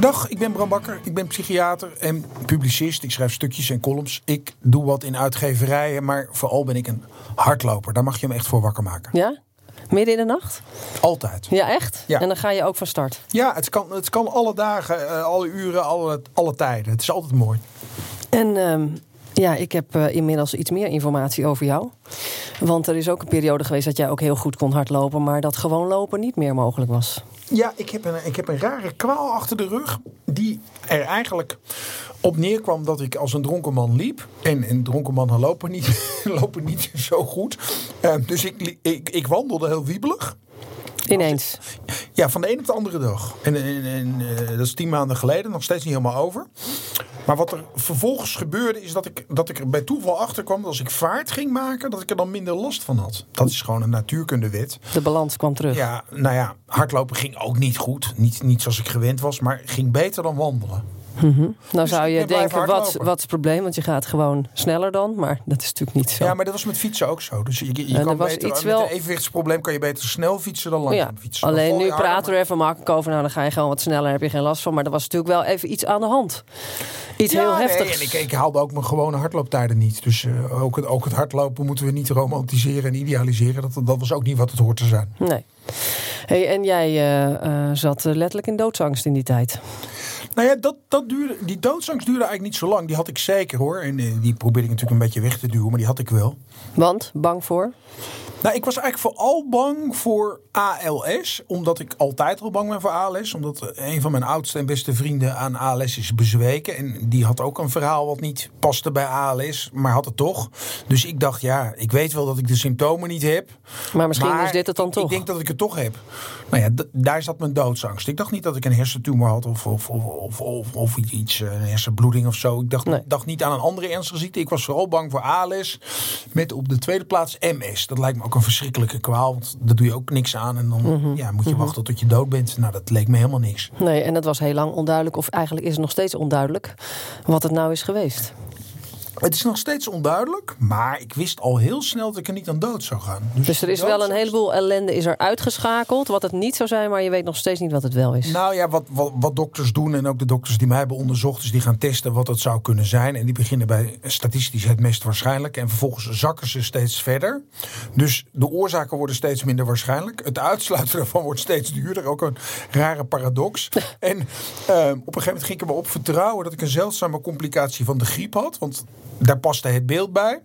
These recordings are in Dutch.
Dag, ik ben Bram Bakker. Ik ben psychiater en publicist. Ik schrijf stukjes en columns. Ik doe wat in uitgeverijen, maar vooral ben ik een hardloper. Daar mag je me echt voor wakker maken. Ja? Midden in de nacht? Altijd. Ja, echt? Ja. En dan ga je ook van start? Ja, het kan, het kan alle dagen, eh, alle uren, alle, alle tijden. Het is altijd mooi. En ehm, ja, ik heb eh, inmiddels iets meer informatie over jou. Want er is ook een periode geweest dat jij ook heel goed kon hardlopen, maar dat gewoon lopen niet meer mogelijk was. Ja, ik heb, een, ik heb een rare kwaal achter de rug. Die er eigenlijk op neerkwam dat ik als een dronken man liep. En een dronken man lopen niet, lopen niet zo goed. Eh, dus ik, ik, ik wandelde heel wiebelig. Ineens. Ja, van de ene op de andere dag. En, en, en, eh, dat is tien maanden geleden, nog steeds niet helemaal over. Maar wat er vervolgens gebeurde, is dat ik, dat ik er bij toeval achter kwam dat als ik vaart ging maken, dat ik er dan minder last van had. Dat is gewoon een natuurkundewet. De balans kwam terug. Ja, nou ja, hardlopen ging ook niet goed. Niet, niet zoals ik gewend was, maar ging beter dan wandelen. Nou zou Dus je denken, wat, wat is het probleem? Want je gaat gewoon sneller dan, maar dat is natuurlijk niet zo. Ja, maar dat was met fietsen ook zo. Dus je, je er kan beter, iets met wel- een evenwichtsprobleem kan je beter snel fietsen dan langzaam Ja, fietsen. Alleen nu praten we even makkelijk over. Nou, dan ga je gewoon wat sneller, heb je geen last van. Maar er was natuurlijk wel even iets aan de hand. Iets heel nee, heftigs. en ik, ik haalde ook mijn gewone hardlooptijden niet. Dus eh, ook, het, ook het hardlopen moeten we niet romantiseren en idealiseren. Dat, dat was ook niet wat het hoort te zijn. Nee. Hey, en jij eh, eh, zat eh, letterlijk in doodsangst in die tijd. Nou ja, dat, dat duurde, die doodsangst duurde eigenlijk niet zo lang. Die had ik zeker hoor. En eh, die probeerde ik natuurlijk een beetje weg te duwen, maar die had ik wel. Want, bang voor? Nou, ik was eigenlijk vooral bang voor ALS. Omdat ik altijd al bang ben voor ALS. Omdat eh, een van mijn oudste en beste vrienden aan ALS is bezweken. En die had ook een verhaal wat niet paste bij ALS. Maar had het toch. Dus ik dacht, ja, ik weet wel dat ik de symptomen niet heb. Maar misschien Maar is dit het dan toch? Ik denk dat ik het toch heb. Nou ja, daar zat mijn doodsangst. Ik dacht niet dat ik een hersentumor had of, of, of, of, of, iets, eh, een hersenbloeding of zo. Ik dacht, Nee. dacht niet aan een andere ernstige ziekte. Ik was vooral bang voor ALS. Met op de tweede plaats MS. Dat lijkt me ook een verschrikkelijke kwaal. Want daar doe je ook niks aan. En dan Mhm. ja, moet je wachten tot je dood bent. Nou, dat leek me helemaal niks. Nee, en dat was heel lang onduidelijk. Of eigenlijk is het nog steeds onduidelijk wat het nou is geweest. Het is nog steeds onduidelijk. Maar ik wist al heel snel dat ik er niet aan dood zou gaan. Dus er is wel een heleboel ellende is er uitgeschakeld. Wat het niet zou zijn, maar je weet nog steeds niet wat het wel is. Nou ja, wat, wat, wat dokters doen en ook de dokters die mij hebben onderzocht, is die gaan testen wat het zou kunnen zijn. En die beginnen bij statistisch het meest waarschijnlijk. En vervolgens zakken ze steeds verder. Dus de oorzaken worden steeds minder waarschijnlijk. Het uitsluiten daarvan wordt steeds duurder. Ook een rare paradox. en ehm, op een gegeven moment ging ik er maar op vertrouwen dat ik een zeldzame complicatie van de griep had. Want daar paste het beeld bij.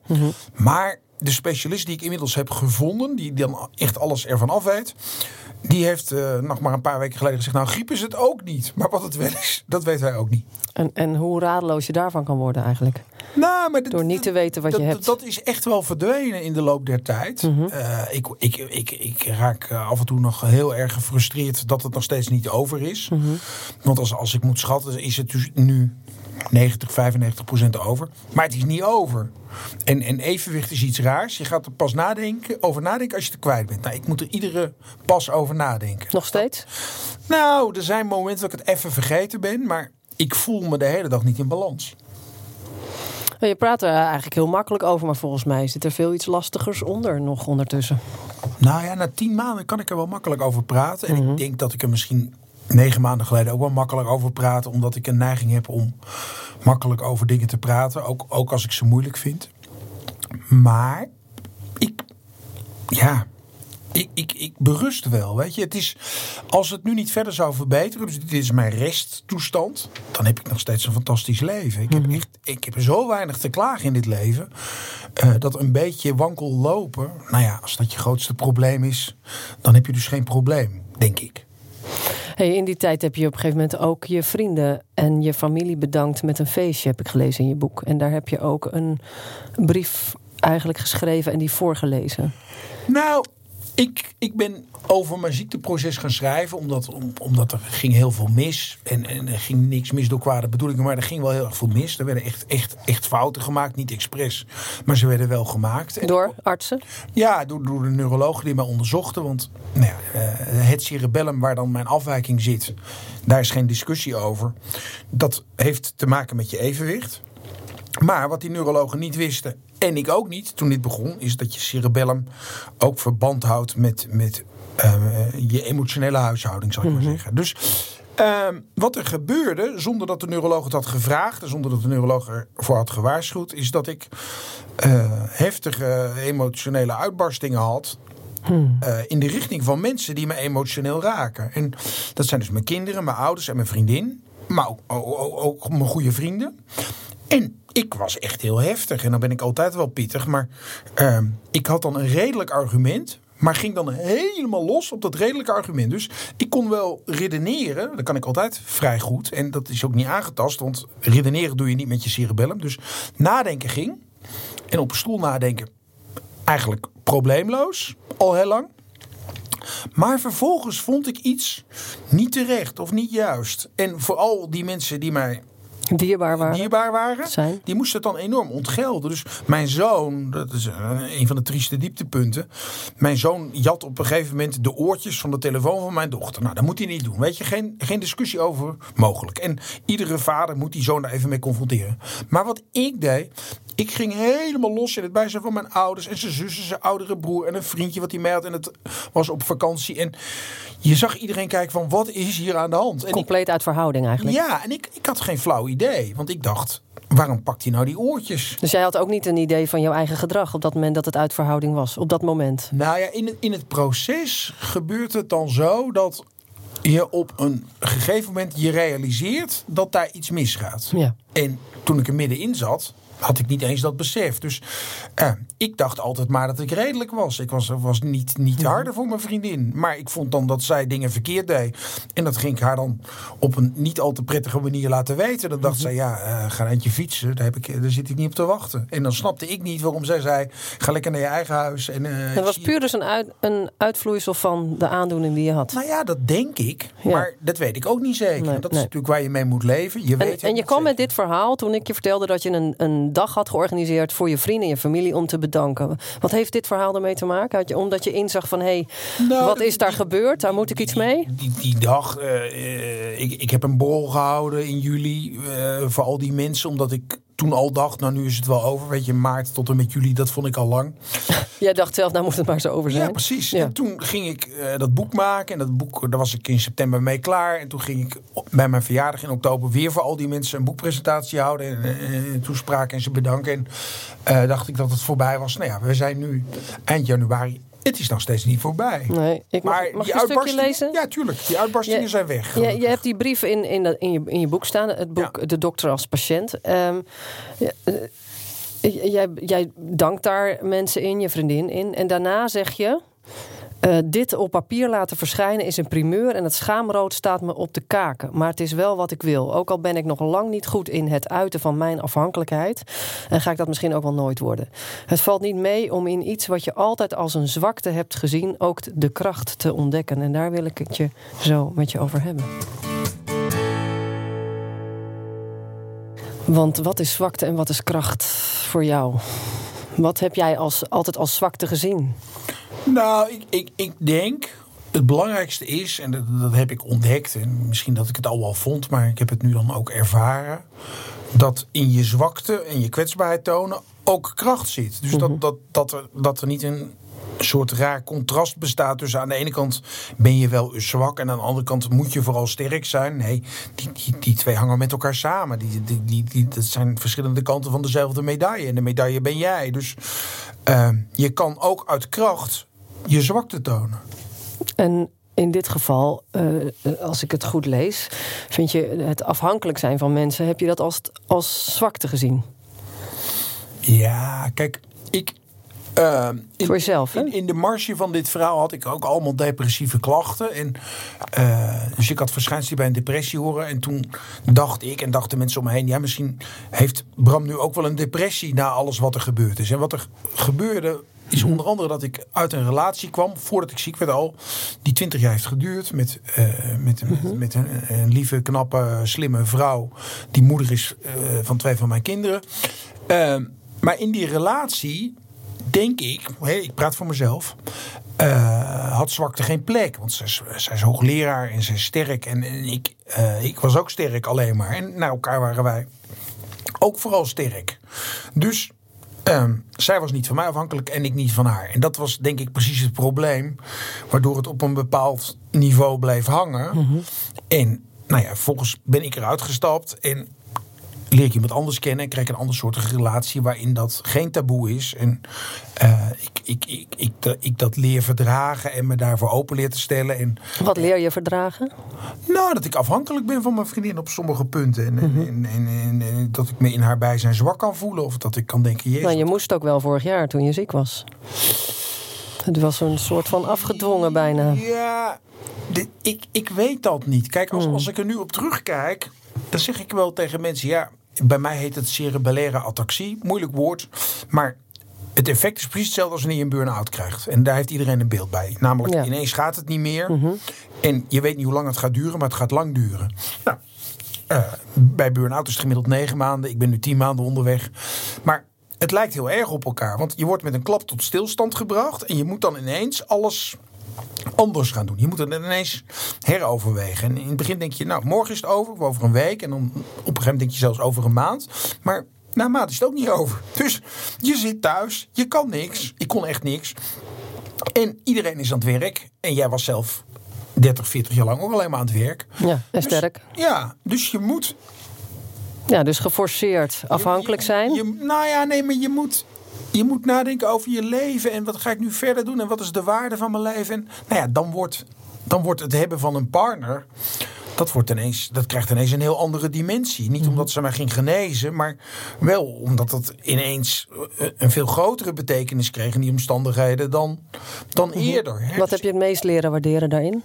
Maar de specialist die ik inmiddels heb gevonden, die dan echt alles ervan af weet. Die heeft eh, nog maar een paar weken geleden gezegd: Nou, griep is het ook niet. Maar wat het wel is, dat weet hij ook niet. En, en hoe radeloos je daarvan kan worden eigenlijk. Nou, maar Door niet te weten wat je hebt. Dat is echt wel verdwenen in de loop der tijd. Eh, ik, ik, ik, ik raak eh, af en toe nog heel erg gefrustreerd dat het nog steeds niet over is. Want als, als ik moet schatten, is het dus nu 90, 95 procent over. Maar het is niet over. En, en evenwicht is iets raars. Je gaat er pas nadenken, over nadenken als je het kwijt bent. Nou, ik moet er iedere pas over nadenken. Nog steeds? Nou, er zijn momenten dat ik het even vergeten ben. Maar ik voel me de hele dag niet in balans. Je praat er eigenlijk heel makkelijk over, maar volgens mij zit er veel iets lastigers onder nog ondertussen. Nou ja, na tien maanden kan ik er wel makkelijk over praten. En ik denk dat ik er misschien negen maanden geleden ook wel makkelijk over praten. Omdat ik een neiging heb om makkelijk over dingen te praten. Ook, ook als ik ze moeilijk vind. Maar ik, ja, ik, ik, ik berust wel. Weet je, het is, als het nu niet verder zou verbeteren, dus dit is mijn resttoestand, dan heb ik nog steeds een fantastisch leven. Ik heb, echt, ik heb zo weinig te klagen in dit leven. eh, dat een beetje wankel lopen, nou ja, als dat je grootste probleem is, dan heb je dus geen probleem, denk ik. Hey, in die tijd heb je op een gegeven moment ook je vrienden en je familie bedankt met een feestje, heb ik gelezen in je boek. En daar heb je ook een brief eigenlijk geschreven en die voorgelezen. Nou, ik, ik ben over mijn ziekteproces gaan schrijven. Omdat, omdat er ging heel veel mis. En, en er ging niks mis door kwade bedoelingen. Maar er ging wel heel erg veel mis. Er werden echt, echt, echt fouten gemaakt. Niet expres. Maar ze werden wel gemaakt. door artsen? Ja, door, door de neurologen die mij onderzochten. Want nou ja, eh, het cerebellum waar dan mijn afwijking zit. Daar is geen discussie over. Dat heeft te maken met je evenwicht. Maar wat die neurologen niet wisten, en ik ook niet toen dit begon, is dat je cerebellum ook verband houdt met, met uh, je emotionele huishouding, zou ik maar zeggen. Dus uh, wat er gebeurde, zonder dat de neuroloog het had gevraagd, zonder dat de neuroloog ervoor had gewaarschuwd, is dat ik uh, heftige emotionele uitbarstingen had. Hmm. Uh, in de richting van mensen die me emotioneel raken. En dat zijn dus mijn kinderen, mijn ouders en mijn vriendin. Maar ook, ook, ook mijn goede vrienden. En ik was echt heel heftig. En dan ben ik altijd wel pittig. Maar uh, ik had dan een redelijk argument. Maar ging dan helemaal los op dat redelijke argument. Dus ik kon wel redeneren. Dat kan ik altijd vrij goed. En dat is ook niet aangetast. Want redeneren doe je niet met je cerebellum. Dus nadenken ging. En op stoel nadenken. Eigenlijk probleemloos. Al heel lang. Maar vervolgens vond ik iets niet terecht of niet juist. En vooral die mensen die mij dierbaar waren, dierbaar waren zijn. die moesten het dan enorm ontgelden. Dus mijn zoon, dat is een van de trieste dieptepunten. Mijn zoon jat op een gegeven moment de oortjes van de telefoon van mijn dochter. Nou, dat moet hij niet doen. Weet je, geen, geen discussie over mogelijk. En iedere vader moet die zoon daar even mee confronteren. Maar wat ik deed, ik ging helemaal los in het bijzijn van mijn ouders en zijn zussen, zijn oudere broer en een vriendje wat hij mee had. En het was op vakantie. En je zag iedereen kijken van wat is hier aan de hand? En Compleet uit verhouding eigenlijk. Ja, en ik, ik had geen flauw idee. Want ik dacht, waarom pakt hij nou die oortjes? Dus jij had ook niet een idee van jouw eigen gedrag op dat moment dat het uit verhouding was? Op dat moment? Nou ja, in het, in het proces gebeurt het dan zo dat je op een gegeven moment je realiseert dat daar iets misgaat. Ja. En toen ik er middenin zat, had ik niet eens dat besef. Dus eh, ik dacht altijd maar dat ik redelijk was. Ik was, was niet, niet harder voor mijn vriendin. Maar ik vond dan dat zij dingen verkeerd deed. En dat ging ik haar dan op een niet al te prettige manier laten weten. Dan dacht mm zij, ja, uh, ga een eindje fietsen. Daar, heb ik, daar zit ik niet op te wachten. En dan snapte ik niet waarom zij zei, ga lekker naar je eigen huis. En, uh, dat was puur dus een, uit, een uitvloeisel van de aandoening die je had. Nou ja, dat denk ik. Ja. Maar dat weet ik ook niet zeker. Nee, dat is natuurlijk waar je mee moet leven. Je en, weet en je kwam met dit verhaal toen ik je vertelde dat je een, een dag had georganiseerd voor je vrienden en je familie om te bedanken. Wat heeft dit verhaal ermee te maken? Omdat je inzag van hé, hey, nou, wat is daar gebeurd? Daar moet ik iets mee? Die, die, dag, uh, ik, ik heb een borrel gehouden in juli uh, voor al die mensen, omdat ik toen al dacht, nou nu is het wel over. Weet je, maart tot en met juli, dat vond ik al lang. Jij dacht zelf, nou moet het maar zo over zijn. Ja, precies. Ja. En toen ging ik uh, dat boek maken. En dat boek, daar was ik in september mee klaar. En toen ging ik bij mijn verjaardag in oktober weer voor al die mensen een boekpresentatie houden. En, en, en toespraak en ze bedanken. En uh, dacht ik dat het voorbij was. Nou ja, we zijn nu eind januari het is nog steeds niet voorbij. Nee, ik mag, maar mag die lezen? Ja, tuurlijk. Die uitbarstingen je, zijn weg. Je, je, hebt die brief in, in, dat, in, je, in je boek staan. Het boek ja. De dokter als patiënt. Um, ja, jij, jij dankt daar mensen in, je vriendin in. En daarna zeg je... Uh, dit op papier laten verschijnen is een primeur en het schaamrood staat me op de kaken. Maar het is wel wat ik wil. Ook al ben ik nog lang niet goed in het uiten van mijn afhankelijkheid. En ga ik dat misschien ook wel nooit worden. Het valt niet mee om in iets wat je altijd als een zwakte hebt gezien ook de kracht te ontdekken. En daar wil ik het je zo met je over hebben. Want wat is zwakte en wat is kracht voor jou? Wat heb jij als, altijd als zwakte gezien? Nou, ik, ik, ik denk het belangrijkste is, en dat, dat, heb ik ontdekt, en misschien dat ik het al wel vond, maar ik heb het nu dan ook ervaren, dat in je zwakte en je kwetsbaarheid tonen ook kracht zit. Dus dat, dat, dat, er, dat er niet een soort raar contrast bestaat. Dus aan de ene kant ben je wel zwak en aan de andere kant moet je vooral sterk zijn. Nee, die, die, die twee hangen met elkaar samen. Die, die, die, die, dat zijn verschillende kanten van dezelfde medaille. En de medaille ben jij. Dus uh, je kan ook uit kracht je zwakte tonen. En in dit geval, uh, als ik het goed lees, vind je het afhankelijk zijn van mensen, heb je dat als, als zwakte gezien? Ja, kijk, ik. Uh, in, Voor jezelf? In, in, de marge van dit verhaal had ik ook allemaal depressieve klachten. En, uh, dus ik had verschijnselen bij een depressie horen. En toen dacht ik en dachten mensen om me heen... ja, misschien heeft Bram nu ook wel een depressie... na alles wat er gebeurd is. En wat er gebeurde is onder andere dat ik uit een relatie kwam, voordat ik ziek werd al, die 20 jaar heeft geduurd. Met, uh, met, met, met een, een, lieve, knappe, slimme vrouw. Die moeder is uh, van twee van mijn kinderen. Uh, maar in die relatie, denk ik, hey, ik praat voor mezelf. Uh, had zwakte geen plek. Want zij, zij is hoogleraar en ze is sterk. En, en ik, uh, ik was ook sterk alleen maar. En naar elkaar waren wij ook vooral sterk. Dus um, zij was niet van mij afhankelijk en ik niet van haar. En dat was denk ik precies het probleem. Waardoor het op een bepaald niveau bleef hangen. Mm -hmm. En nou ja, vervolgens ben ik eruit gestapt. En leer ik iemand anders kennen en krijg een ander soort relatie waarin dat geen taboe is. En uh, ik, ik, ik, ik, ik, dat leer verdragen en me daarvoor open leer te stellen. En, Wat leer je verdragen? Nou, dat ik afhankelijk ben van mijn vriendin op sommige punten. En, mm -hmm. en, en, dat ik me in haar bijzijn zwak kan voelen. Of dat ik kan denken, jezus. Nou, je moest ook wel vorig jaar toen je ziek was. Het was een soort van afgedwongen bijna. Ja, dit, ik, ik weet dat niet. Kijk, als, mm. als ik er nu op terugkijk, dan zeg ik wel tegen mensen, ja, bij mij heet het cerebellaire ataxie. Moeilijk woord. Maar het effect is precies hetzelfde als wanneer je een burn-out krijgt. En daar heeft iedereen een beeld bij. Namelijk, ja. ineens gaat het niet meer. Mm -hmm. En je weet niet hoe lang het gaat duren, maar het gaat lang duren. Nou, uh, bij burn-out is het gemiddeld negen maanden. Ik ben nu tien maanden onderweg. Maar het lijkt heel erg op elkaar. Want je wordt met een klap tot stilstand gebracht. En je moet dan ineens alles anders gaan doen. Je moet het ineens heroverwegen. En in het begin denk je, nou, morgen is het over, of over een week. En dan op een gegeven moment denk je zelfs over een maand. Maar na een maand is het ook niet over. Dus je zit thuis, je kan niks. Ik kon echt niks. En iedereen is aan het werk. En jij was zelf 30, 40 jaar lang ook alleen maar aan het werk. Ja, en dus, sterk. Ja, dus je moet... Ja, dus geforceerd afhankelijk zijn. Je, je, nou ja, nee, maar je moet je moet nadenken over je leven en wat ga ik nu verder doen en wat is de waarde van mijn leven. En nou ja, dan wordt, dan wordt het hebben van een partner. Dat, wordt ineens, dat krijgt ineens een heel andere dimensie. Niet omdat ze mij ging genezen, maar wel omdat het ineens een veel grotere betekenis kreeg in die omstandigheden dan, dan eerder. Hè? Wat heb je het meest leren waarderen daarin?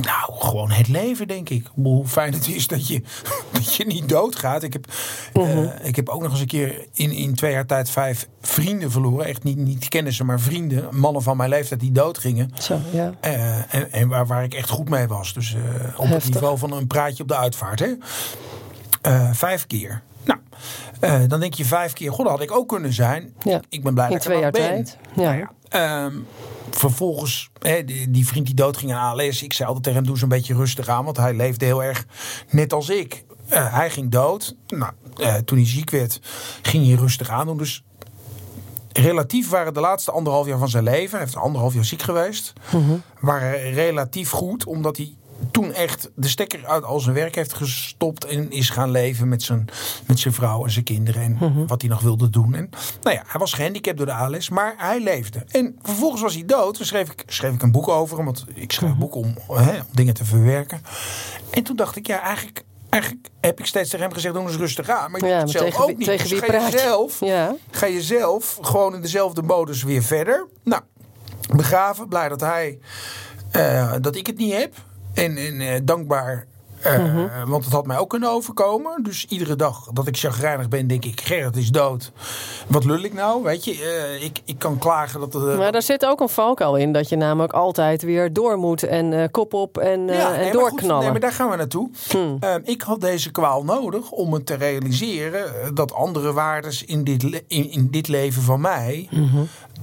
Nou, gewoon het leven, denk ik. Hoe fijn het is dat je, dat je niet doodgaat. Ik heb, uh -huh. uh, ik heb ook nog eens een keer in, in twee jaar tijd vijf vrienden verloren. Echt niet, niet kennissen, maar vrienden. Mannen van mijn leeftijd die doodgingen. Zo, ja. Uh, en en waar, waar ik echt goed mee was. Dus op Heftig. het niveau van een praatje op de uitvaart. Hè? vijf keer. Nou, uh, dan denk je vijf keer, god, dat had ik ook kunnen zijn. Ja. Ik ben blij In dat ik twee jaar ben. tijd. Ja. Nou ja, um, vervolgens, hè, die, die, vriend die doodging aan ALS. Ik zei altijd tegen hem, doe een beetje rustig aan. Want hij leefde heel erg net als ik. Uh, hij ging dood. Nou, uh, toen hij ziek werd, ging hij rustig aan doen. Dus relatief waren de laatste anderhalf jaar van zijn leven... hij heeft anderhalf jaar ziek geweest... Mhm. Waren relatief goed, omdat hij toen echt de stekker uit al zijn werk heeft gestopt en is gaan leven met zijn, met zijn vrouw en zijn kinderen en Mhm. wat hij nog wilde doen. En, nou ja, hij was gehandicapt door de ALS, maar hij leefde. En vervolgens was hij dood. Toen schreef ik, schreef ik een boek over hem, want ik schrijf Mhm. boeken om, hè, om dingen te verwerken. En toen dacht ik, ja, eigenlijk, eigenlijk heb ik steeds tegen hem gezegd, doe eens rustig aan. Maar je Ja, doet het zelf tegen ook niet. tegen Dus wie ga je praat je? zelf, Ja. ga je zelf gewoon in dezelfde modus weer verder. Nou, begraven, blij dat hij, uh, dat ik het niet heb. En, en uh, dankbaar, uh, Mhm. want het had mij ook kunnen overkomen. Dus iedere dag dat ik chagrijnig ben, denk ik, Gerrit is dood. Wat lul ik nou, weet je? Uh, ik, ik kan klagen dat... het. Maar daar zit ook een valkuil in. Dat je namelijk altijd weer door moet. En kop op en, ja, en nee, doorknallen. Goed, nee, maar daar gaan we naartoe. Hmm. ik had deze kwaal nodig om me te realiseren... dat andere waardes in dit, in, in dit leven van mij...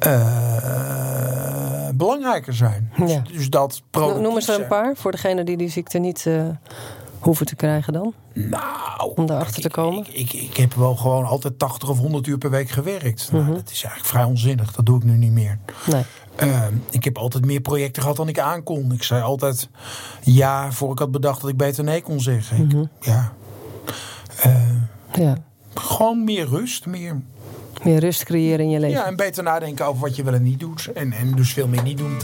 Uh, belangrijker zijn. Ja. Dus, dus dat Noem eens er een paar voor degene die die ziekte niet hoeven te krijgen dan. Nou, om daarachter te komen. Ik, ik, ik, heb wel gewoon altijd 80 of 100 uur per week gewerkt. Mhm. Nou, dat is eigenlijk vrij onzinnig. Dat doe ik nu niet meer. Nee. Uh, ik heb altijd meer projecten gehad dan ik aankon. Ik zei altijd ja voor ik had bedacht dat ik beter nee kon zeggen. Mhm. Ja. ja. Gewoon meer rust, meer meer rust creëren in je leven. Ja, en beter nadenken over wat je wel en niet doet. En, en dus veel meer niet doen.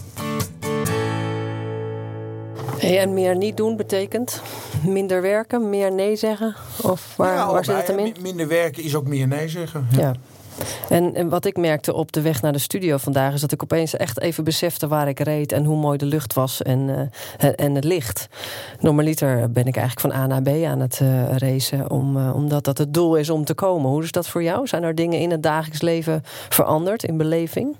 En meer niet doen betekent minder werken, meer nee zeggen? Of waar, ja, waar zit het hem in? Minder werken is ook meer nee zeggen. Ja. ja. En, en, wat ik merkte op de weg naar de studio vandaag is dat ik opeens echt even besefte waar ik reed en hoe mooi de lucht was en, uh, en het licht. Normaliter ben ik eigenlijk van A naar B aan het uh, racen, om, uh, omdat dat het doel is om te komen. Hoe is dat voor jou? Zijn er dingen in het dagelijks leven veranderd in beleving?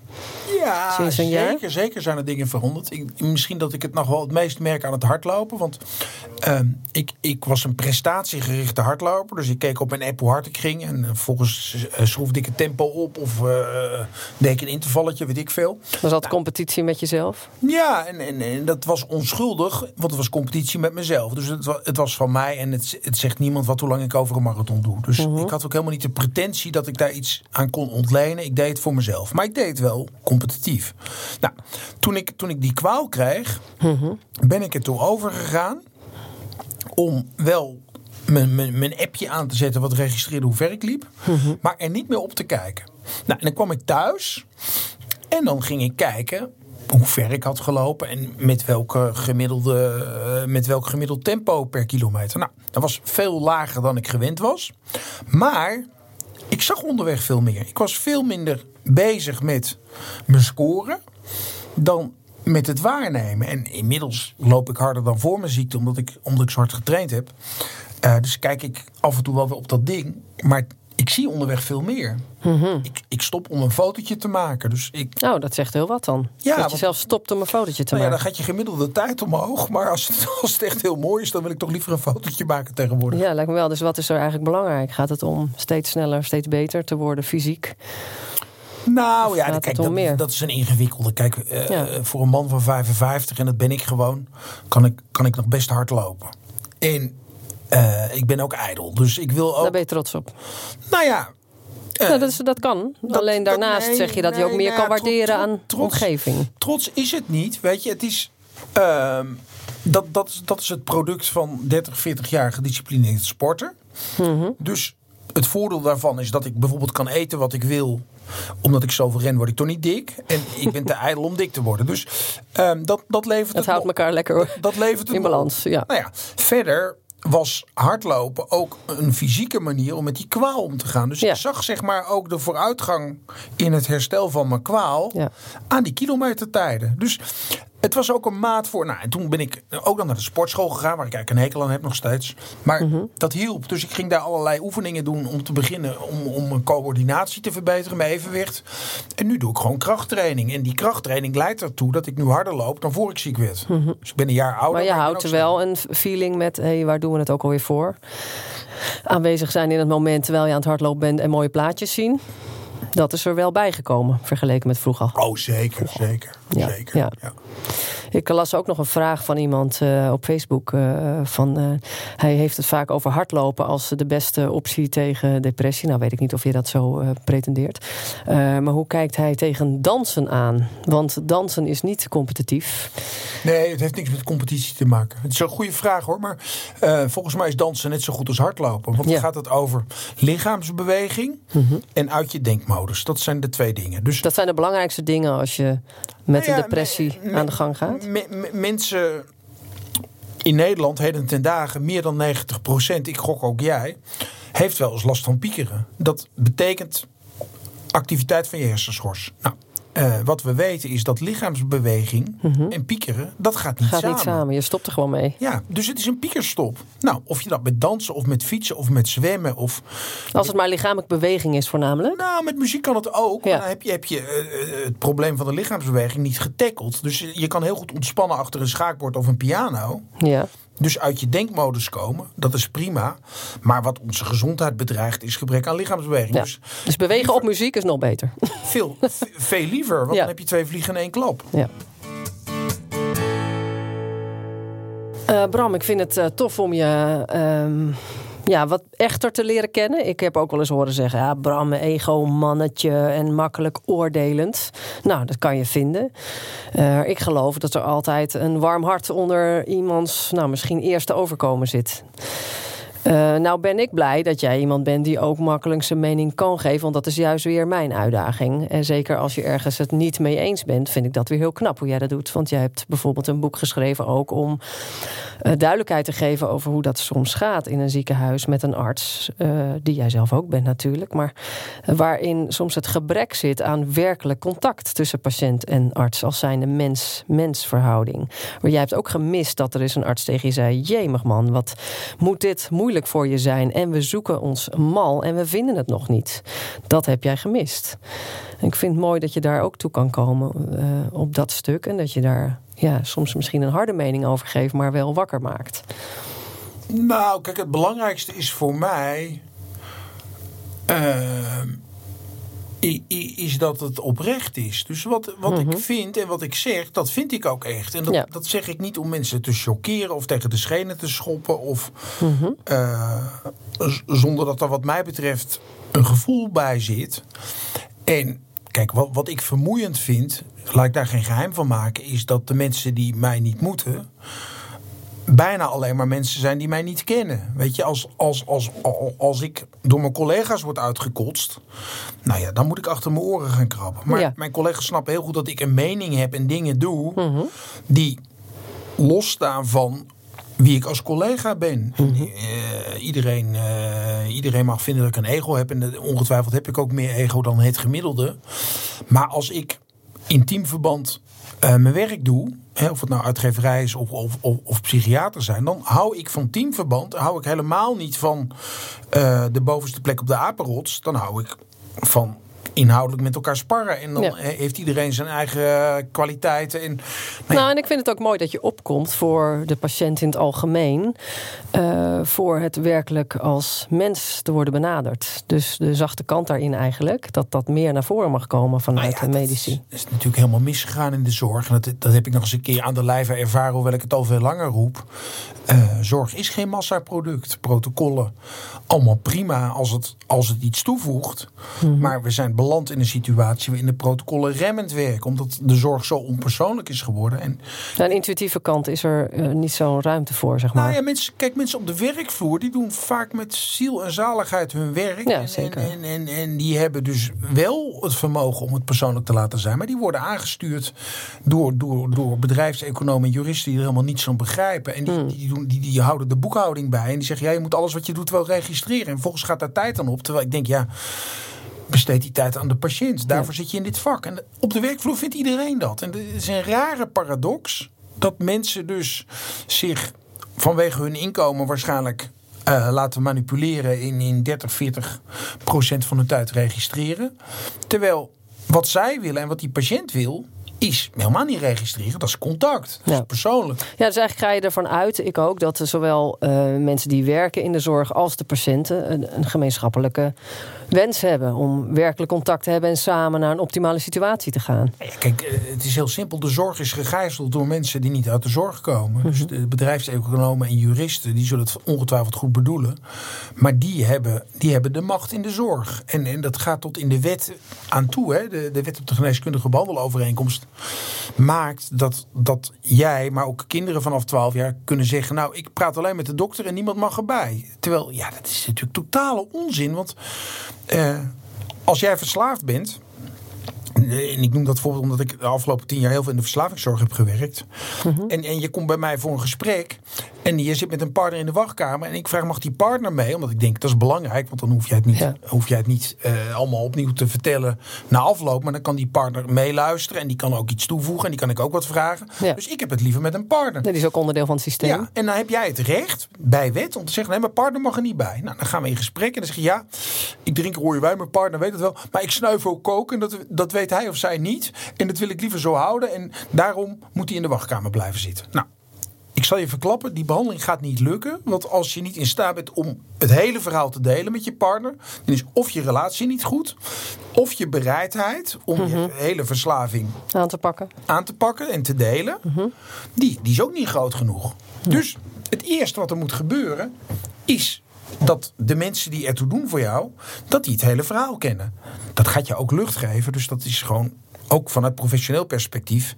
Ja, Sinds een zeker, jaar? zeker zijn er dingen veranderd. Ik, misschien dat ik het nog wel het meest merk aan het hardlopen. Want uh, ik, ik was een prestatiegerichte hardloper. Dus ik keek op mijn app hoe hard ik ging. En volgens schroefde ik het tempo op. Of uh, deed ik een intervalletje, weet ik veel. Was dat competitie met jezelf? Ja, en, en, en, dat was onschuldig. Want het was competitie met mezelf. Dus het, het was van mij. En het, het zegt niemand wat hoe lang ik over een marathon doe. Dus uh-huh. ik had ook helemaal niet de pretentie dat ik daar iets aan kon ontlenen. Ik deed het voor mezelf. Maar ik deed het wel competitief. Nou, toen ik, toen ik die kwaal kreeg, uh-huh. ben ik er toe overgegaan om wel mijn, mijn, mijn, appje aan te zetten wat registreerde hoe ver ik liep. Uh-huh. Maar er niet meer op te kijken. Nou, en dan kwam ik thuis. En dan ging ik kijken hoe ver ik had gelopen en met, welke gemiddelde, uh, met welk gemiddeld tempo per kilometer. Nou, dat was veel lager dan ik gewend was. Maar ik zag onderweg veel meer. Ik was veel minder bezig met mijn scoren dan met het waarnemen. En inmiddels loop ik harder dan voor mijn ziekte, omdat ik, omdat ik zo hard getraind heb. Uh, dus kijk ik af en toe wel weer op dat ding. Maar ik zie onderweg veel meer. Mm-hmm. ik, ik, stop om een fotootje te maken. Dus ik... Oh, dat zegt heel wat dan. Ja, dat je zelf stopt om een fotootje te nou maken. Ja, dan gaat je gemiddelde tijd omhoog. Maar als het, als het echt heel mooi is, dan wil ik toch liever een fotootje maken tegenwoordig. Ja, lijkt me wel. Dus wat is er eigenlijk belangrijk? Gaat het om steeds sneller, steeds beter te worden fysiek? Nou ja, kijk, dat, dat, is een ingewikkelde. Kijk, uh, voor een man van 55, en dat ben ik gewoon, kan ik, kan ik nog best hard lopen. En uh, ik ben ook ijdel. Dus ik wil ook. Daar ben je trots op. Nou ja. Uh, dat, is, dat kan. Dat, Alleen daarnaast nee, zeg je dat nee, je ook meer nee, kan waarderen aan trots, omgeving. Trots is het niet. Weet je, het is. Uh, dat, dat, is, dat is het product van 30, 40 jaar gedisciplineerd sporten. Mm-hmm. Dus het voordeel daarvan is dat ik bijvoorbeeld kan eten wat ik wil omdat ik zoveel ren, word ik toch niet dik. En ik ben te ijdel om dik te worden. Dus um, dat, dat levert het. Het houdt elkaar lekker dat, dat levert het in balans. Ja. Nou ja, verder was hardlopen ook een fysieke manier om met die kwaal om te gaan. Dus ja. ik zag zeg maar ook de vooruitgang in het herstel van mijn kwaal ja. aan die kilometertijden. Dus het was ook een maat voor. Nou, en toen ben ik ook dan naar de sportschool gegaan, waar ik eigenlijk een hekel aan heb nog steeds. Maar mm -hmm. dat hielp. Dus ik ging daar allerlei oefeningen doen om te beginnen. Om, om mijn coördinatie te verbeteren, mijn evenwicht. En nu doe ik gewoon krachttraining. En die krachttraining leidt ertoe dat ik nu harder loop dan voor ik ziek werd. Mm -hmm. Dus ik ben een jaar ouder. Maar je maar houdt er wel een feeling met, hé, hey, waar doen we het ook alweer voor? Aanwezig zijn in het moment terwijl je aan het hardlopen bent en mooie plaatjes zien. Dat is er wel bijgekomen, vergeleken met vroeger. Oh, zeker, zeker. Ja, zeker. Ja. ja. Ik las ook nog een vraag van iemand uh, op Facebook. Uh, van, uh, hij heeft het vaak over hardlopen als de beste optie tegen depressie. Nou weet ik niet of je dat zo pretendeert. maar hoe kijkt hij tegen dansen aan? Want dansen is niet competitief. Nee, het heeft niks met competitie te maken. Het is een goede vraag hoor. Maar volgens mij is dansen net zo goed als hardlopen. Want dan ja. gaat het over lichaamsbeweging -hmm. en uit je denkmodus. Dat zijn de twee dingen. Dus dat zijn de belangrijkste dingen als je met nou ja, een depressie aan de gang gaat? Mensen in Nederland, heden ten dagen, meer dan 90 procent, ik gok ook jij, heeft wel eens last van piekeren. Dat betekent activiteit van je hersenschors. Nou, uh, wat we weten is dat lichaamsbeweging mm -hmm. en piekeren, dat gaat niet gaat samen. niet samen, je stopt er gewoon mee. Ja, dus het is een piekerstop. Nou, of je dat met dansen of met fietsen of met zwemmen of... Als het maar lichamelijk beweging is voornamelijk? Nou, met muziek kan het ook. Ja. Dan heb je, heb je uh, het probleem van de lichaamsbeweging niet getackeld. Dus je kan heel goed ontspannen achter een schaakbord of een piano. Ja. Dus uit je denkmodus komen, dat is prima. Maar wat onze gezondheid bedreigt, is gebrek aan lichaamsbeweging. Ja. Dus, dus, bewegen liever, op muziek is nog beter. Veel, veel liever, want ja. dan heb je twee vliegen in één klap. Ja. Uh, Bram, ik vind het uh, tof om je uh, ja, wat echter te leren kennen. Ik heb ook wel eens horen zeggen: ja, Bram, ego, mannetje en makkelijk oordelend. Nou, dat kan je vinden. Uh, ik geloof dat er altijd een warm hart onder iemands, nou, misschien eerste overkomen zit. Uh, nou ben ik blij dat jij iemand bent die ook makkelijk zijn mening kan geven. Want dat is juist weer mijn uitdaging. En zeker als je ergens het niet mee eens bent, vind ik dat weer heel knap hoe jij dat doet. Want jij hebt bijvoorbeeld een boek geschreven ook om uh, duidelijkheid te geven over hoe dat soms gaat in een ziekenhuis met een arts. Uh, die jij zelf ook bent natuurlijk. Maar waarin soms het gebrek zit aan werkelijk contact tussen patiënt en arts. Als zijnde mens-mens verhouding. Maar jij hebt ook gemist dat er is een arts tegen je zei: Jemig man, wat moet dit moeilijk voor je zijn? En we zoeken ons mal en we vinden het nog niet. Dat heb jij gemist. Ik vind het mooi dat je daar ook toe kan komen uh, op dat stuk. En dat je daar ja, soms misschien een harde mening over geeft, maar wel wakker maakt. Nou, kijk, het belangrijkste is voor mij. Uh, is dat het oprecht is. Dus wat, wat ik mhm. vind en wat ik zeg, dat vind ik ook echt. En dat, dat zeg ik niet om mensen te choqueren of tegen de schenen te schoppen. Of mhm. uh, zonder dat er wat mij betreft een gevoel bij zit. En kijk, wat, wat ik vermoeiend vind, laat ik daar geen geheim van maken, is dat de mensen die mij niet moeten bijna alleen maar mensen zijn die mij niet kennen. Weet je, als, als, als, als ik door mijn collega's word uitgekotst, nou ja, dan moet ik achter mijn oren gaan krabben. Maar mijn collega's snappen heel goed dat ik een mening heb en dingen doe mhm. die losstaan van wie ik als collega ben. Mhm. Eh, iedereen, uh, iedereen mag vinden dat ik een ego heb. En ongetwijfeld heb ik ook meer ego dan het gemiddelde. Maar als ik in teamverband uh, mijn werk doe, of het nou uitgeverij is of, of, of, psychiater zijn, dan hou ik van teamverband. Hou ik helemaal niet van uh, de bovenste plek op de apenrots. Dan hou ik van inhoudelijk met elkaar sparren. En dan heeft iedereen zijn eigen kwaliteiten. En, nou, nou, en ik vind het ook mooi dat je opkomt voor de patiënt in het algemeen. Uh, voor het werkelijk als mens te worden benaderd. Dus de zachte kant daarin eigenlijk. Dat dat meer naar voren mag komen vanuit nou de medici. Dat is, natuurlijk helemaal misgegaan in de zorg. En dat, dat heb ik nog eens een keer aan de lijve ervaren, hoewel ik het al veel langer roep. Uh, zorg is geen massaproduct. Protocollen, allemaal prima als het, als het iets toevoegt. Mhm. Maar we zijn beland in een situatie waarin de protocollen remmend werken. Omdat de zorg zo onpersoonlijk is geworden. En aan de intuïtieve kant is er uh, niet zo'n ruimte voor, zeg maar. Nou ja, mensen, kijk, mensen op de werkvloer die doen vaak met ziel en zaligheid hun werk. Ja, zeker. En, en, en, die hebben dus wel het vermogen om het persoonlijk te laten zijn. Maar die worden aangestuurd door, door, door bedrijfseconomen en juristen die er helemaal niets van begrijpen. En die, hmm. die, doen, die, die houden de boekhouding bij. En die zeggen, ja, je moet alles wat je doet wel registreren. En volgens gaat daar tijd aan op. Terwijl ik denk, ja besteed die tijd aan de patiënt. Daarvoor zit je in dit vak. En op de werkvloer vindt iedereen dat. En het is een rare paradox dat mensen dus zich vanwege hun inkomen waarschijnlijk uh, laten manipuleren in, in 30, 40 procent van hun tijd registreren. Terwijl wat zij willen en wat die patiënt wil, is helemaal niet registreren. Dat is contact. Dat is persoonlijk. Ja, dus eigenlijk ga je ervan uit, ik ook, dat zowel uh, mensen die werken in de zorg als de patiënten een, een gemeenschappelijke wens hebben om werkelijk contact te hebben en samen naar een optimale situatie te gaan. Kijk, eh, het is heel simpel. De zorg is gegijzeld door mensen die niet uit de zorg komen. Dus mhm. de bedrijfseconomen en juristen die zullen het ongetwijfeld goed bedoelen. Maar die hebben, die hebben de macht in de zorg. En, en dat gaat tot in de wet aan toe. Hè? De, de wet op de geneeskundige behandelovereenkomst maakt dat, dat jij, maar ook kinderen vanaf 12 jaar kunnen zeggen: Nou, ik praat alleen met de dokter en niemand mag erbij. Terwijl, ja, dat is natuurlijk totale onzin. Want als jij verslaafd bent. En ik noem dat bijvoorbeeld omdat ik de afgelopen tien jaar heel veel in de verslavingszorg heb gewerkt. Mhm. en, en je komt bij mij voor een gesprek. En je zit met een partner in de wachtkamer. En ik vraag, mag die partner mee? Omdat ik denk, dat is belangrijk. Want dan hoef jij het niet, hoef jij het niet uh, allemaal opnieuw te vertellen na afloop. Maar dan kan die partner meeluisteren. En die kan ook iets toevoegen. En die kan ik ook wat vragen. Dus ik heb het liever met een partner. Dat is ook onderdeel van het systeem. Ja, en dan heb jij het recht, bij wet, om te zeggen... nee, mijn partner mag er niet bij. Nou, dan gaan we in gesprek. En dan zeg je, ja, ik drink rode wijn. Mijn partner weet het wel. Maar ik snuif ook koken. En dat, dat weet hij of zij niet. En dat wil ik liever zo houden. En daarom moet hij in de wachtkamer blijven zitten. Nou, ik zal je verklappen, die behandeling gaat niet lukken. Want als je niet in staat bent om het hele verhaal te delen met je partner, dan is of je relatie niet goed, of je bereidheid om je mhm. hele verslaving aan te pakken, aan te pakken en te delen, mhm. die, die is ook niet groot genoeg. Dus het eerste wat er moet gebeuren is dat de mensen die ertoe doen voor jou, dat die het hele verhaal kennen. Dat gaat je ook lucht geven, dus dat is gewoon ook vanuit professioneel perspectief,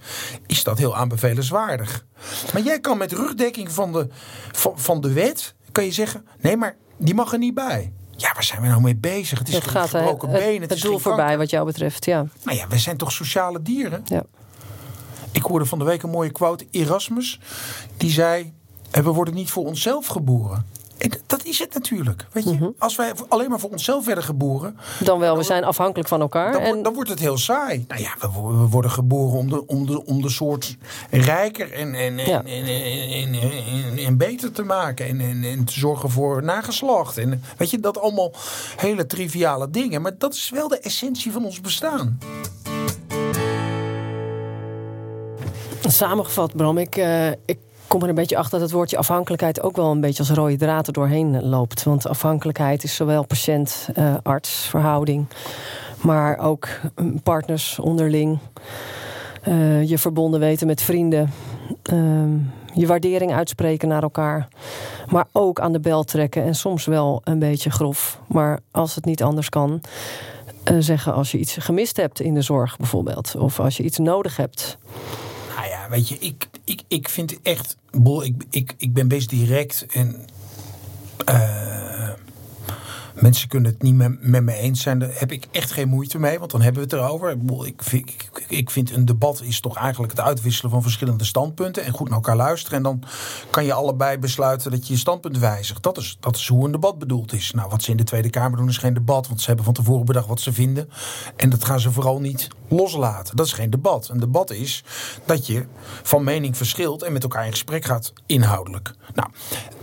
is dat heel aanbevelenswaardig. Maar jij kan met rugdekking van de, van, van de wet, kan je zeggen: nee, maar die mag er niet bij. Ja, waar zijn we nou mee bezig? Het is het gaat gebroken het, been. Het, het doel voorbij, wat jou betreft. Ja. Nou ja, we zijn toch sociale dieren? Ja. Ik hoorde van de week een mooie quote. Erasmus, die zei: We worden niet voor onszelf geboren. En dat is het natuurlijk. Weet je? Mhm. Als wij alleen maar voor onszelf werden geboren. Dan wel, we zijn afhankelijk van elkaar. Dan, en... dan wordt het heel saai. Nou ja, we, we worden geboren om de, om, de, om de soort rijker en, en, en, en, en, en, beter te maken. En, en, en te zorgen voor nageslacht. En weet je, dat allemaal hele triviale dingen. Maar dat is wel de essentie van ons bestaan. Samengevat, Bram, ik, uh, ik kom er een beetje achter dat het woordje afhankelijkheid ook wel een beetje als rode draad er doorheen loopt. Want afhankelijkheid is zowel patiënt-arts verhouding, maar ook mm, partners onderling. Je verbonden weten met vrienden. Uh, je waardering uitspreken naar elkaar. Maar ook aan de bel trekken. En soms wel een beetje grof. Maar als het niet anders kan. Zeggen als je iets gemist hebt in de zorg bijvoorbeeld. Of als je iets nodig hebt. Weet je, ik, ik, ik vind echt. Ik, ik, ik ben best direct en. Uh, mensen kunnen het niet met, me eens zijn. Daar heb ik echt geen moeite mee, want dan hebben we het erover. Ik vind, ik, vind een debat is toch eigenlijk het uitwisselen van verschillende standpunten. En goed naar elkaar luisteren. En dan kan je allebei besluiten dat je je standpunt wijzigt. Dat is, dat is hoe een debat bedoeld is. Nou, wat ze in de Tweede Kamer doen is geen debat. Want ze hebben van tevoren bedacht wat ze vinden. En dat gaan ze vooral niet loslaten. Dat is geen debat. Een debat is dat je van mening verschilt en met elkaar in gesprek gaat inhoudelijk. Nou,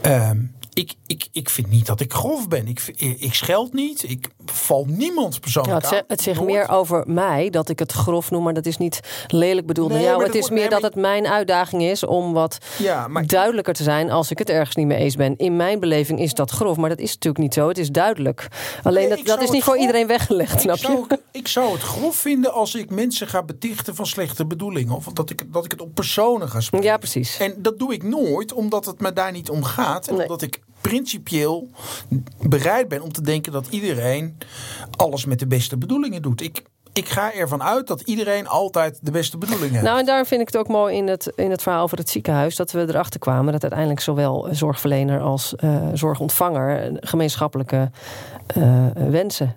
uh, ik, ik, ik vind niet dat ik grof ben. Ik, ik scheld niet. Ik val niemand persoonlijk ja, het, Het zegt meer over mij dat ik het grof noem. Maar dat is niet lelijk bedoeld nee, jou. Het is meer dat het mijn uitdaging is om wat ja, maar, duidelijker te zijn als ik het ergens niet mee eens ben. In mijn beleving is dat grof. Maar dat is natuurlijk niet zo. Het is duidelijk. Alleen dat, dat is niet voor iedereen weggelegd, snap je? Ik, ik zou het grof vinden als ik mensen ga betichten van slechte bedoelingen. Of dat ik, dat ik het op personen ga spreken. Ja, precies. En dat doe ik nooit, omdat het me daar niet om gaat. En omdat ik principieel bereid ben om te denken dat iedereen alles met de beste bedoelingen doet. Ik, ik ga ervan uit dat iedereen altijd de beste bedoelingen heeft. Nou, en daar vind ik het ook mooi in het, in het verhaal over het ziekenhuis. Dat we erachter kwamen dat uiteindelijk zowel zorgverlener als uh, zorgontvanger gemeenschappelijke uh, wensen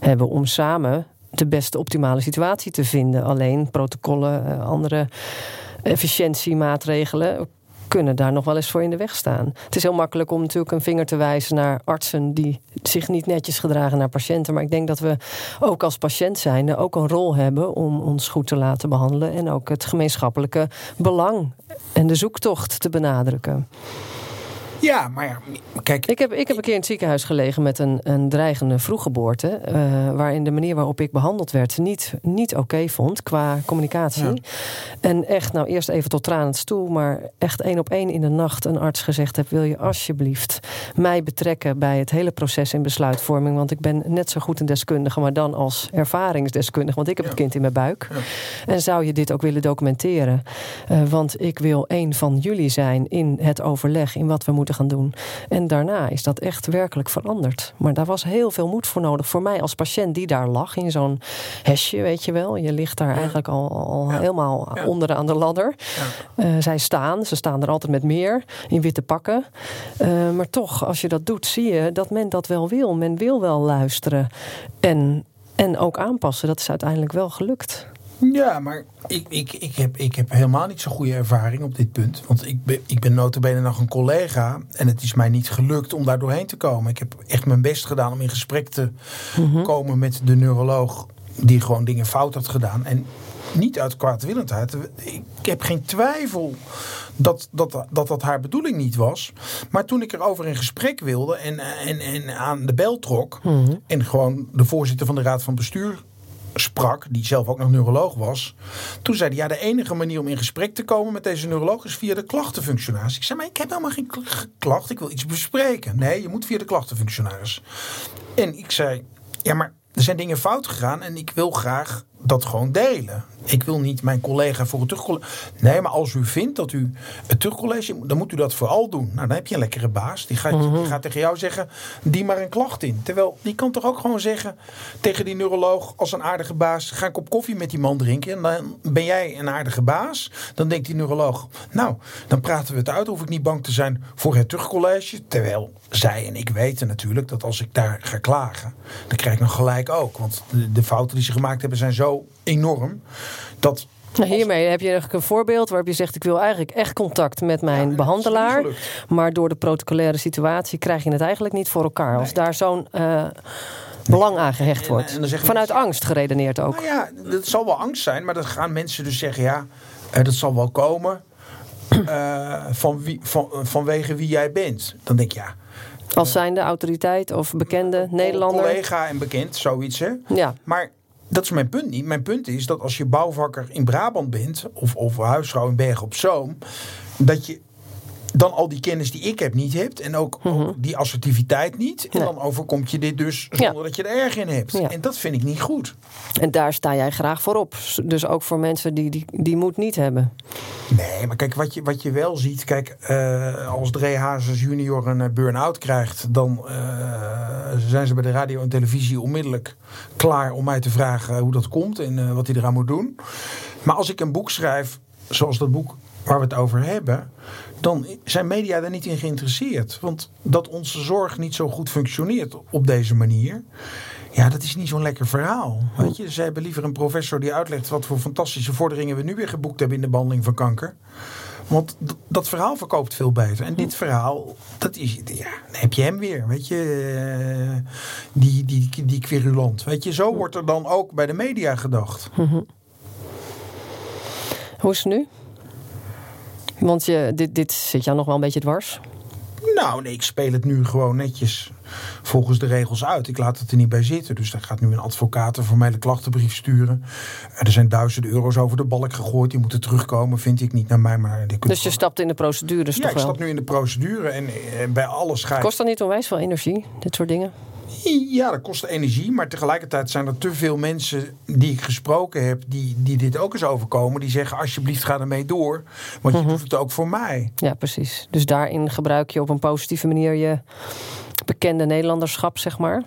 hebben om samen de beste optimale situatie te vinden. Alleen protocollen, uh, andere efficiëntiemaatregelen kunnen daar nog wel eens voor in de weg staan. Het is heel makkelijk om natuurlijk een vinger te wijzen naar artsen die zich niet netjes gedragen naar patiënten. Maar ik denk dat we ook als patiënt zijn ook een rol hebben om ons goed te laten behandelen en ook het gemeenschappelijke belang en de zoektocht te benadrukken. Ja, maar kijk. Ik heb, ik heb een keer in het ziekenhuis gelegen met een, een dreigende vroeggeboorte. Uh, waarin de manier waarop ik behandeld werd niet, niet oké vond qua communicatie. En echt, nou eerst even tot tranen toe, maar echt één op één in de nacht een arts gezegd heb: Wil je alsjeblieft mij betrekken bij het hele proces in besluitvorming? Want ik ben net zo goed een deskundige, maar dan als ervaringsdeskundige. Want ik heb het kind in mijn buik. En zou je dit ook willen documenteren? Uh, want ik wil een van jullie zijn in het overleg in wat we moeten gaan doen. En daarna is dat echt werkelijk veranderd. Maar daar was heel veel moed voor nodig. Voor mij als patiënt die daar lag in zo'n hesje, weet je wel. Je ligt daar eigenlijk al, al helemaal ja. onderaan de ladder. Uh, zij staan, ze staan er altijd met meer in witte pakken. Uh, maar toch, als je dat doet, zie je dat men dat wel wil. Men wil wel luisteren en, en ook aanpassen. Dat is uiteindelijk wel gelukt. Ja, maar ik, ik, ik, heb, ik heb helemaal niet zo'n goede ervaring op dit punt. Want ik ben, ik ben notabene nog een collega. En het is mij niet gelukt om daar doorheen te komen. Ik heb echt mijn best gedaan om in gesprek te mhm. komen met de neuroloog. Die gewoon dingen fout had gedaan. En niet uit kwaadwillendheid. Ik heb geen twijfel dat dat, dat dat haar bedoeling niet was. Maar toen ik erover in gesprek wilde en, en, en aan de bel trok. Mhm. En gewoon de voorzitter van de raad van bestuur sprak, die zelf ook nog neuroloog was. Toen zei hij, ja, de enige manier om in gesprek te komen met deze neuroloog is via de klachtenfunctionaris. Ik zei, maar ik heb helemaal geen klacht, ik wil iets bespreken. Nee, je moet via de klachtenfunctionaris. En ik zei, ja, maar er zijn dingen fout gegaan en ik wil graag dat gewoon delen. Ik wil niet mijn collega voor het terugcollege. Nee, maar als u vindt dat u het terugcollege. dan moet u dat vooral doen. Nou, dan heb je een lekkere baas. Die gaat, die gaat tegen jou zeggen. die maar een klacht in. Terwijl die kan toch ook gewoon zeggen. tegen die neuroloog. als een aardige baas. ga ik op koffie met die man drinken. En dan ben jij een aardige baas. Dan denkt die neuroloog. nou, dan praten we het uit. hoef ik niet bang te zijn voor het terugcollege. Terwijl zij en ik weten natuurlijk dat als ik daar ga klagen. dan krijg ik nog gelijk ook. Want de, de fouten die ze gemaakt hebben zijn zo enorm. Dat nou, hiermee heb je een voorbeeld waarop je zegt: Ik wil eigenlijk echt contact met mijn behandelaar. Maar door de protocolaire situatie krijg je het eigenlijk niet voor elkaar. Als daar zo'n uh, belang aan gehecht wordt. Vanuit angst geredeneerd ook. Nou ja, dat zal wel angst zijn, maar dan gaan mensen dus zeggen: Ja, uh, dat zal wel komen. Uh, van wie, van, vanwege wie jij bent. Dan denk ik ja. Als zijnde autoriteit of bekende Nederlander. Collega en bekend, zoiets hè. Ja. Maar dat is mijn punt niet. Mijn punt is dat als je bouwvakker in Brabant bent, of, of huisvrouw in Bergen op Zoom, dat je dan al die kennis die ik heb niet hebt. En ook, mhm. die assertiviteit niet. En dan overkomt je dit dus zonder dat je er erg in hebt. En dat vind ik niet goed. En daar sta jij graag voor op. Dus ook voor mensen die die, die moed niet hebben. Nee, maar kijk, wat je, wat je wel ziet. Kijk, uh, als Dre Hazes junior een uh, burn-out krijgt. Dan uh, zijn ze bij de radio en televisie onmiddellijk klaar om mij te vragen hoe dat komt. En wat hij eraan moet doen. Maar als ik een boek schrijf, zoals dat boek waar we het over hebben dan zijn media daar niet in geïnteresseerd. Want dat onze zorg niet zo goed functioneert op deze manier. Ja, dat is niet zo'n lekker verhaal. Weet je, ze hebben liever een professor die uitlegt wat voor fantastische vorderingen we nu weer geboekt hebben in de behandeling van kanker. Want dat verhaal verkoopt veel beter. En dit verhaal, dat is, ja, dan heb je hem weer. Weet je, eh, die, die, die querulant. Weet je, zo wordt er dan ook bij de media gedacht. Hoe is het nu? Want je, dit, dit zit jou nog wel een beetje dwars? Nou, nee, ik speel het nu gewoon netjes volgens de regels uit. Ik laat het er niet bij zitten. Dus daar gaat nu een advocaat een formele klachtenbrief sturen. Er zijn duizenden euro's over de balk gegooid. Die moeten terugkomen, vind ik niet naar mij. Maar dus je stapt in de procedures ja, toch wel? Ja, ik stap nu in de procedure. En, en eh, bij alles ga ik... Kost dat niet onwijs veel energie, dit soort dingen? Ja, dat kost energie. Maar tegelijkertijd zijn er te veel mensen die ik gesproken heb. die, die dit ook eens overkomen. die zeggen: alsjeblieft, ga ermee door. Want je mhm. doet het ook voor mij. Ja, precies. Dus daarin gebruik je op een positieve manier je bekende Nederlanderschap, zeg maar.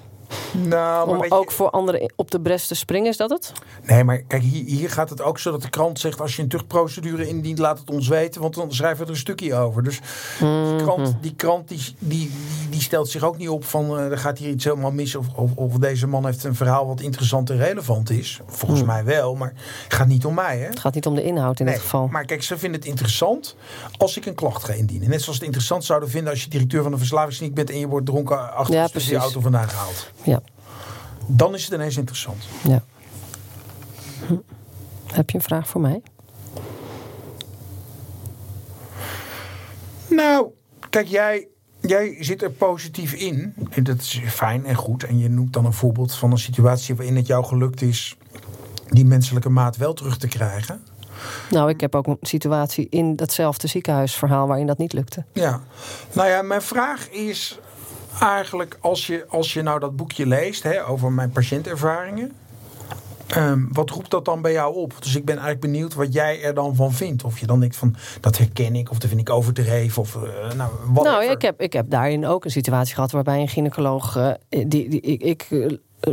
Nou, Om ook voor anderen op de bres te springen, is dat het? Nee, maar kijk, hier, hier, gaat het ook zo dat de krant zegt... als je een terugprocedure indient, laat het ons weten... want dan schrijven we er een stukje over. Dus die mhm. krant, die, krant die, die, die, stelt zich ook niet op van... Uh, er gaat hier iets helemaal mis of, of, of, deze man heeft een verhaal... wat interessant en relevant is. Volgens mhm. mij wel, maar het gaat niet om mij. Hè? Het gaat niet om de inhoud in dit geval. Maar kijk, ze vinden het interessant als ik een klacht ga indienen. Net zoals het interessant zouden vinden... als je directeur van een verslavingskliniek bent... en je wordt dronken achter ja, de auto vandaan gehaald. Ja dan is het ineens interessant. Ja. Hm. Heb je een vraag voor mij? Nou, kijk, jij, jij zit er positief in. En dat is fijn en goed. En je noemt dan een voorbeeld van een situatie waarin het jou gelukt is die menselijke maat wel terug te krijgen. Nou, ik heb ook een situatie in datzelfde ziekenhuisverhaal waarin dat niet lukte. Ja, nou ja, mijn vraag is: eigenlijk, als je, als je nou dat boekje leest hè, over mijn patiëntervaringen. Ehm, wat roept dat dan bij jou op? Dus ik ben eigenlijk benieuwd wat jij er dan van vindt. Of je dan denkt van dat herken ik, of dat vind ik overdreven. Of, uh, nou, nou ik, heb, ik heb daarin ook een situatie gehad waarbij een gynaecoloog. Uh, die, die, ik, ik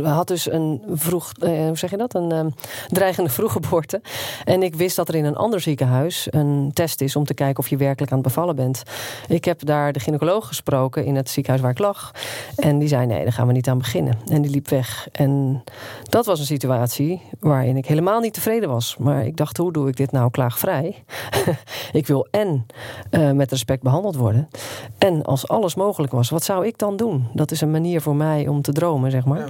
had dus een vroeg, eh, hoe zeg je dat? Een uh, dreigende vroeggeboorte. En ik wist dat er in een ander ziekenhuis een test is om te kijken of je werkelijk aan het bevallen bent. Ik heb daar de gynaecoloog gesproken in het ziekenhuis waar ik lag. En die zei: nee, daar gaan we niet aan beginnen. En die liep weg. En dat was een situatie waarin ik helemaal niet tevreden was. Maar ik dacht: hoe doe ik dit nou klaagvrij? ik wil en uh, met respect behandeld worden. En als alles mogelijk was, wat zou ik dan doen? Dat is een manier voor mij om te dromen, zeg maar.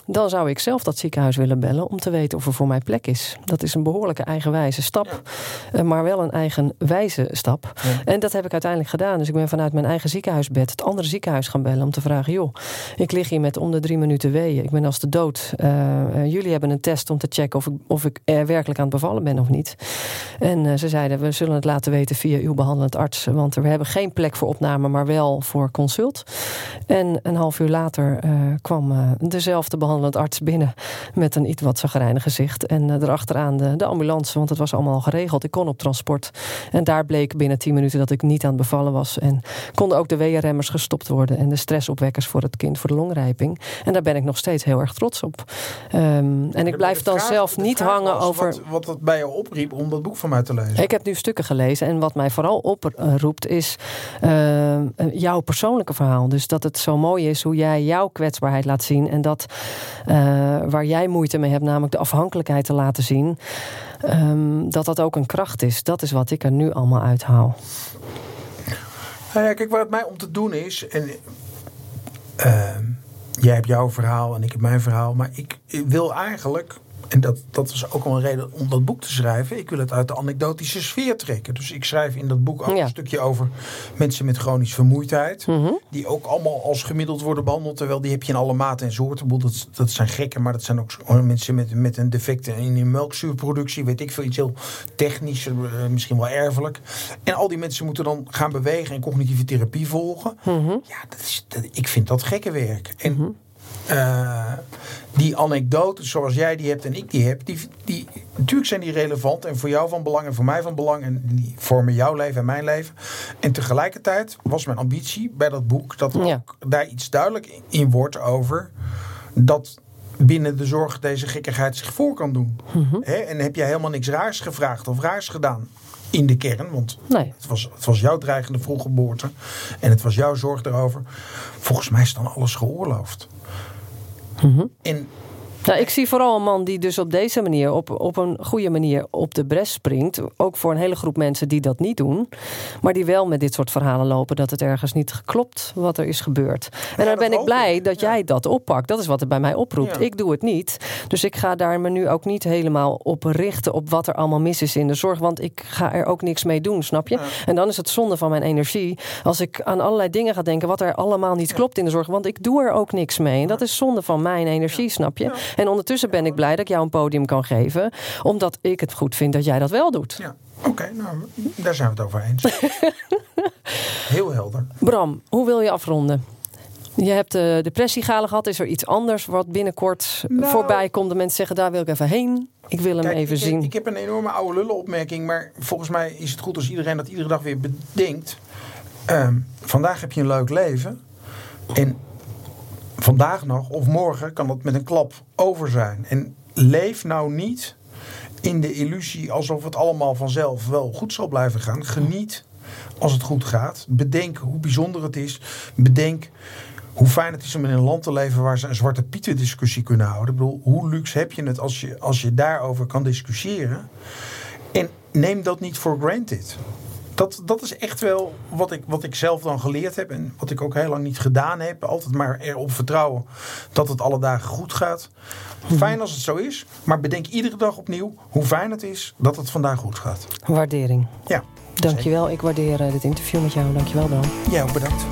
dan zou ik zelf dat ziekenhuis willen bellen om te weten of er voor mij plek is. Dat is een behoorlijke eigenwijze stap, eh, maar wel een eigenwijze stap. En dat heb ik uiteindelijk gedaan. Dus ik ben vanuit mijn eigen ziekenhuisbed het andere ziekenhuis gaan bellen om te vragen: joh, ik lig hier met om de drie minuten weeën. Ik ben als de dood. Uh, jullie hebben een test om te checken of ik, of ik er werkelijk aan het bevallen ben of niet. En ze zeiden: we zullen het laten weten via uw behandelend arts, want we hebben geen plek voor opname, maar wel voor consult. En een half uur later uh, kwam dezelfde behandelend arts binnen met een iets wat zagrijnig gezicht. En uh, erachteraan de, de ambulance, want het was allemaal al geregeld. Ik kon op transport. En daar bleek binnen 10 minuten dat ik niet aan het bevallen was. En konden ook de weeënremmers gestopt worden en de stressopwekkers voor het kind voor de longrijping. En daar ben ik nog steeds heel erg trots op. Um, en ik blijf dan zelf niet hangen over. Wat, wat het bij je opriep om dat boek van mij te lezen. Ik heb nu stukken gelezen en wat mij vooral oproept is uh, jouw persoonlijke verhaal. Dus dat het zo mooi is hoe jij jouw kwetsbaarheid laat zien. En dat uh, waar jij moeite mee hebt, namelijk de afhankelijkheid te laten zien. Um, dat dat ook een kracht is. Dat is wat ik er nu allemaal uithaal. Nou ja, kijk, het mij om te doen is. En, uh, jij hebt jouw verhaal en ik heb mijn verhaal. Maar ik wil eigenlijk en dat, dat was ook wel een reden om dat boek te schrijven. Ik wil het uit de anekdotische sfeer trekken. Dus ik schrijf in dat boek ook een stukje over mensen met chronische vermoeidheid. Mhm. Die ook allemaal als gemiddeld worden behandeld. Terwijl die heb je in alle maten en soorten. Dat, dat zijn gekken, maar dat zijn ook mensen met, met een defect in de melkzuurproductie. Weet ik veel, iets heel technisch, eh, misschien wel erfelijk. En al die mensen moeten dan gaan bewegen en cognitieve therapie volgen. Mhm. Ja, dat is, dat, ik vind dat gekke werk. En Mhm. Uh, die anekdotes zoals jij die hebt en ik die heb, die, die, natuurlijk zijn die relevant en voor jou van belang en voor mij van belang en die vormen jouw leven en mijn leven. En tegelijkertijd was mijn ambitie bij dat boek dat er Ja. ook daar iets duidelijk in wordt over dat binnen de zorg deze gekkigheid zich voor kan doen. Hè? En heb jij helemaal niks raars gevraagd of raars gedaan in de kern, want Nee. het was, het was jouw dreigende vroeggeboorte en het was jouw zorg erover. Volgens mij is dan alles geoorloofd. En Nou, ik zie vooral een man die dus op deze manier, op, op een goede manier, op de bres springt. Ook voor een hele groep mensen die dat niet doen. Maar die wel met dit soort verhalen lopen dat het ergens niet klopt wat er is gebeurd. En dan dat ben ik blij ik, dat ja. jij dat oppakt. Dat is wat het bij mij oproept. Ja. Ik doe het niet. Dus ik ga daar me nu ook niet helemaal op richten op wat er allemaal mis is in de zorg. Want ik ga er ook niks mee doen, snap je? En dan is het zonde van mijn energie als ik aan allerlei dingen ga denken wat er allemaal niet klopt in de zorg. Want ik doe er ook niks mee. En dat is zonde van mijn energie, snap je? En ondertussen ben ik blij dat ik jou een podium kan geven. Omdat ik het goed vind dat jij dat wel doet. ja, oké, nou, daar zijn we het over eens. Heel helder. Bram, hoe wil je afronden? Je hebt de depressie gehad. Is er iets anders wat binnenkort Nou- voorbij komt? De mensen zeggen, daar wil ik even heen. Ik wil hem Kijk, even ik, zien. Ik heb een enorme oude lullenopmerking, maar volgens mij is het goed als iedereen dat iedere dag weer bedenkt. Ehm, vandaag heb je een leuk leven. En vandaag nog of morgen kan dat met een klap over zijn. En leef nou niet in de illusie alsof het allemaal vanzelf wel goed zal blijven gaan. Geniet als het goed gaat. Bedenk hoe bijzonder het is. Bedenk hoe fijn het is om in een land te leven waar ze een zwarte pieten discussie kunnen houden. Ik bedoel, hoe luxe heb je het als je, als je daarover kan discussiëren? En neem dat niet voor granted. Dat, dat is echt wel wat ik, wat ik zelf dan geleerd heb. En wat ik ook heel lang niet gedaan heb. Altijd maar erop vertrouwen dat het alle dagen goed gaat. Fijn als het zo is. Maar bedenk iedere dag opnieuw hoe fijn het is dat het vandaag goed gaat. Waardering. Ja, Dankjewel. Ik waardeer eh, dit interview met jou. Dankjewel, Bram. jij ook bedankt.